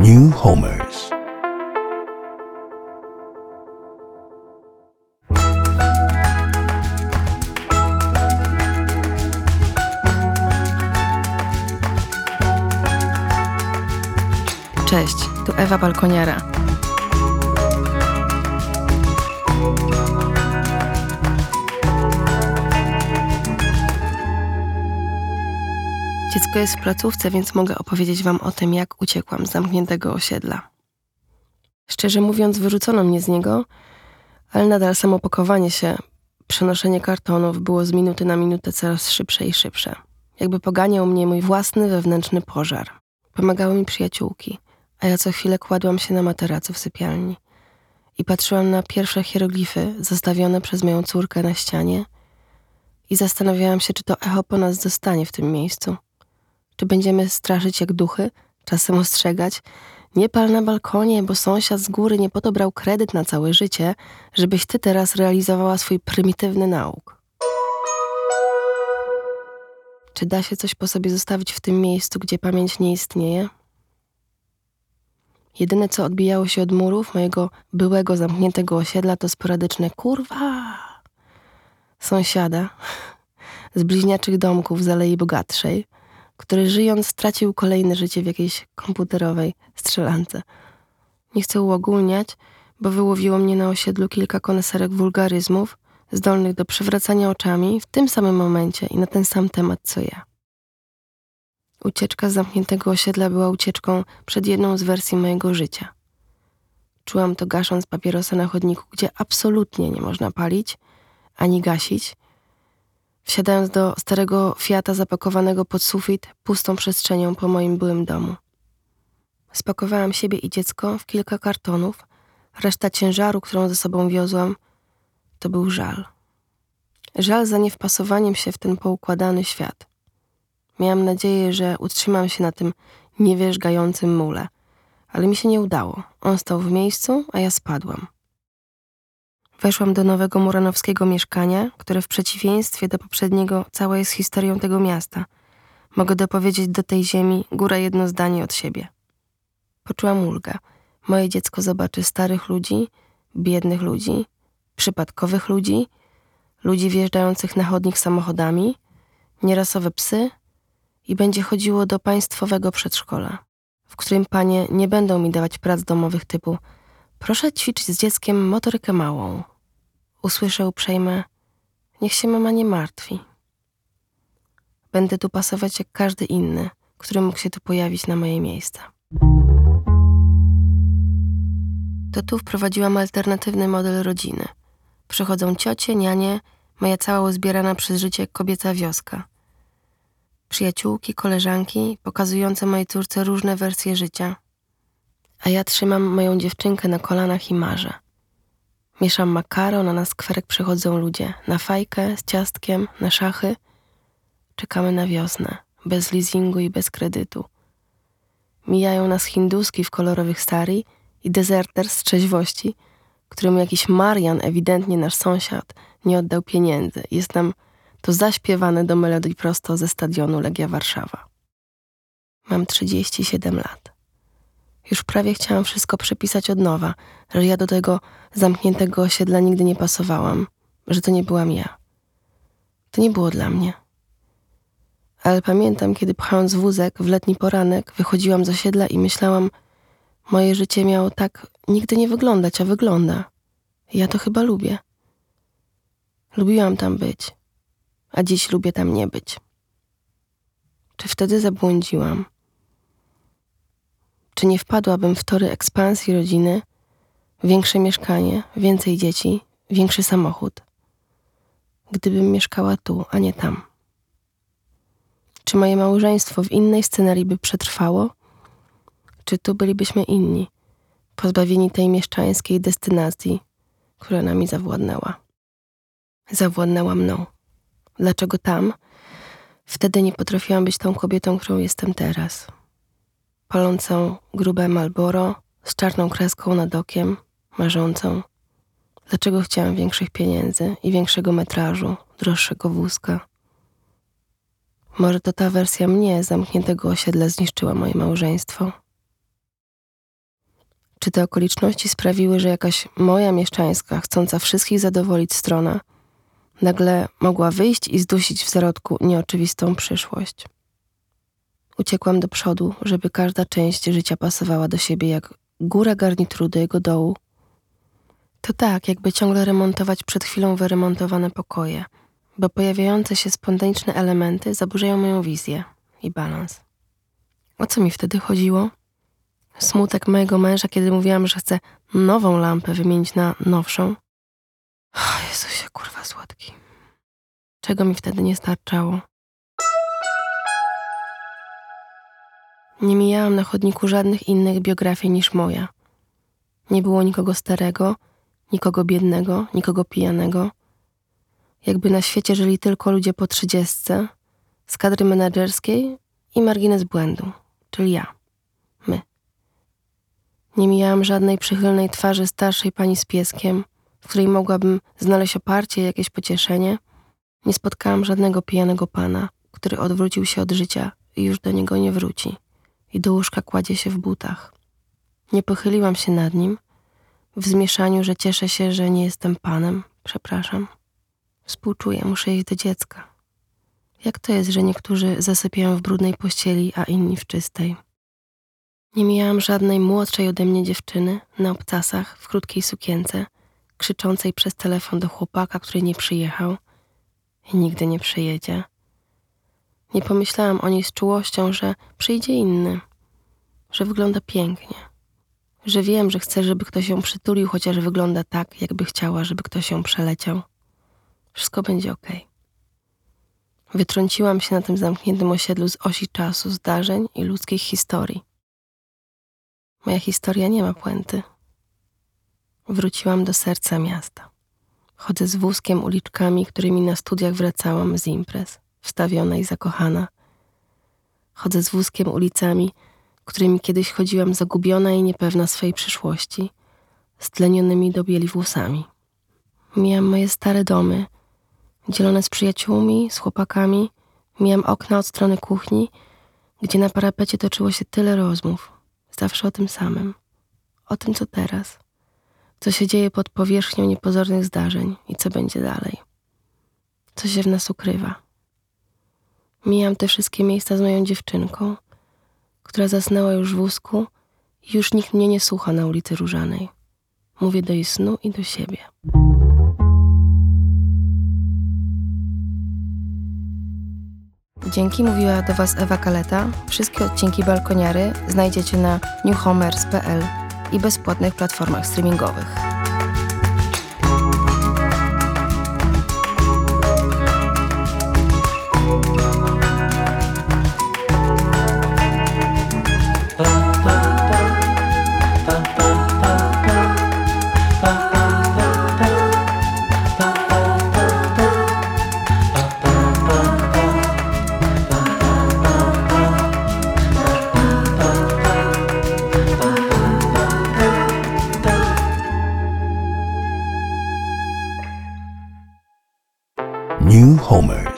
New Homers. Cześć, tu Ewa Balkoniara. Dziecko jest w placówce, więc mogę opowiedzieć wam o tym, jak uciekłam z zamkniętego osiedla. Szczerze mówiąc, wyrzucono mnie z niego, ale nadal samo pakowanie się, przenoszenie kartonów było z minuty na minutę coraz szybsze i szybsze. Jakby poganiał mnie mój własny wewnętrzny pożar. Pomagały mi przyjaciółki, a ja co chwilę kładłam się na materacu w sypialni i patrzyłam na pierwsze hieroglify zostawione przez moją córkę na ścianie i zastanawiałam się, czy to echo po nas zostanie w tym miejscu. Czy będziemy straszyć jak duchy, czasem ostrzegać? Nie pal na balkonie, bo sąsiad z góry nie po to brał kredyt na całe życie, żebyś ty teraz realizowała swój prymitywny nauk. Czy da się coś po sobie zostawić w tym miejscu, gdzie pamięć nie istnieje? Jedyne, co odbijało się od murów mojego byłego zamkniętego osiedla, to sporadyczne kurwa sąsiada z bliźniaczych domków z Alei Bogatszej, który żyjąc stracił kolejne życie w jakiejś komputerowej strzelance. Nie chcę uogólniać, bo wyłowiło mnie na osiedlu kilka koneserek wulgaryzmów, zdolnych do przewracania oczami w tym samym momencie i na ten sam temat co ja. Ucieczka z zamkniętego osiedla była ucieczką przed jedną z wersji mojego życia. Czułam to gasząc papierosa na chodniku, gdzie absolutnie nie można palić ani gasić, wsiadając do starego Fiata zapakowanego pod sufit pustą przestrzenią po moim byłym domu. Spakowałam siebie i dziecko w kilka kartonów, reszta ciężaru, którą ze sobą wiozłam, to był żal. Żal za niewpasowaniem się w ten poukładany świat. Miałam nadzieję, że utrzymam się na tym niewierzgającym mule, ale mi się nie udało. On stał w miejscu, a ja spadłam. Weszłam do nowego muranowskiego mieszkania, które w przeciwieństwie do poprzedniego całe jest historią tego miasta. Mogę dopowiedzieć do tej ziemi góra jedno zdanie od siebie. Poczułam ulgę. Moje dziecko zobaczy starych ludzi, biednych ludzi, przypadkowych ludzi, ludzi wjeżdżających na chodnik samochodami, nierasowe psy i będzie chodziło do państwowego przedszkola, w którym panie nie będą mi dawać prac domowych typu proszę ćwiczyć z dzieckiem motorykę małą. Usłyszę uprzejme niech się mama nie martwi. Będę tu pasować jak każdy inny, który mógł się tu pojawić na moje miejsce. To tu wprowadziłam alternatywny model rodziny. Przychodzą ciocie, nianie, moja cała uzbierana przez życie kobieca wioska. Przyjaciółki, koleżanki, pokazujące mojej córce różne wersje życia. A ja trzymam moją dziewczynkę na kolanach i marzę. Mieszam makaron, a na skwerek przychodzą ludzie. Na fajkę z ciastkiem, na szachy. Czekamy na wiosnę, bez leasingu i bez kredytu. Mijają nas hinduski w kolorowych sari i dezerter z trzeźwości, któremu jakiś Marian, ewidentnie nasz sąsiad, nie oddał pieniędzy. Jest nam to zaśpiewane do melodii prosto ze stadionu Legia Warszawa. Mam 37 lat. Już prawie chciałam wszystko przepisać od nowa, że ja do tego zamkniętego osiedla nigdy nie pasowałam, że to nie byłam ja. To nie było dla mnie. Ale pamiętam, kiedy pchając wózek w letni poranek, wychodziłam z osiedla i myślałam, moje życie miało tak nigdy nie wyglądać, a wygląda. Ja to chyba lubię. Lubiłam tam być, a dziś lubię tam nie być. Czy wtedy zabłądziłam? Czy nie wpadłabym w tory ekspansji rodziny, większe mieszkanie, więcej dzieci, większy samochód, gdybym mieszkała tu, a nie tam? Czy moje małżeństwo w innej scenarii by przetrwało? Czy tu bylibyśmy inni, pozbawieni tej mieszczańskiej destynacji, która nami zawładnęła? Zawładnęła mną. Dlaczego tam? Wtedy nie potrafiłam być tą kobietą, którą jestem teraz. Palącą grube Malboro z czarną kreską nad okiem, marzącą. Dlaczego chciałam większych pieniędzy i większego metrażu, droższego wózka? Może to ta wersja mnie zamkniętego osiedla zniszczyła moje małżeństwo? Czy te okoliczności sprawiły, że jakaś moja mieszczańska, chcąca wszystkich zadowolić strona, nagle mogła wyjść i zdusić w zarodku nieoczywistą przyszłość? Uciekłam do przodu, żeby każda część życia pasowała do siebie jak góra garnituru do jego dołu. To tak, jakby ciągle remontować przed chwilą wyremontowane pokoje, bo pojawiające się spontaniczne elementy zaburzają moją wizję i balans. O co mi wtedy chodziło? Smutek mojego męża, kiedy mówiłam, że chcę nową lampę wymienić na nowszą. O Jezusie, kurwa słodki. Czego mi wtedy nie starczało? Nie mijałam na chodniku żadnych innych biografii niż moja. Nie było nikogo starego, nikogo biednego, nikogo pijanego. Jakby na świecie żyli tylko ludzie po trzydziestce, z kadry menedżerskiej i margines błędu, czyli ja, my. Nie mijałam żadnej przychylnej twarzy starszej pani z pieskiem, w której mogłabym znaleźć oparcie i jakieś pocieszenie. Nie spotkałam żadnego pijanego pana, który odwrócił się od życia i już do niego nie wróci i do łóżka kładzie się w butach. Nie pochyliłam się nad nim, w zmieszaniu, że cieszę się, że nie jestem panem, przepraszam. Współczuję, muszę iść do dziecka. Jak to jest, że niektórzy zasypiają w brudnej pościeli, a inni w czystej? Nie mijałam żadnej młodszej ode mnie dziewczyny na obcasach w krótkiej sukience, krzyczącej przez telefon do chłopaka, który nie przyjechał i nigdy nie przyjedzie. Nie pomyślałam o niej z czułością, że przyjdzie inny, że wygląda pięknie, że wiem, że chcę, żeby ktoś ją przytulił, chociaż wygląda tak, jakby chciała, żeby ktoś ją przeleciał. Wszystko będzie ok. Wytrąciłam się na tym zamkniętym osiedlu z osi czasu, zdarzeń i ludzkich historii. Moja historia nie ma puenty. Wróciłam do serca miasta. Chodzę z wózkiem uliczkami, którymi na studiach wracałam z imprez wstawiona i zakochana. Chodzę z wózkiem ulicami, którymi kiedyś chodziłam zagubiona i niepewna swojej przyszłości, stlenionymi do bieli włosami. Mijam moje stare domy, dzielone z przyjaciółmi, z chłopakami, mijam okna od strony kuchni, gdzie na parapecie toczyło się tyle rozmów, zawsze o tym samym, o tym co teraz, co się dzieje pod powierzchnią niepozornych zdarzeń i co będzie dalej, co się w nas ukrywa. Mijam te wszystkie miejsca z moją dziewczynką, która zasnęła już w wózku i już nikt mnie nie słucha na ulicy Różanej. Mówię do jej snu i do siebie. Dzięki mówiła do Was Ewa Kaleta. Wszystkie odcinki Balkoniary znajdziecie na newhomers.pl i bezpłatnych platformach streamingowych. New Homers.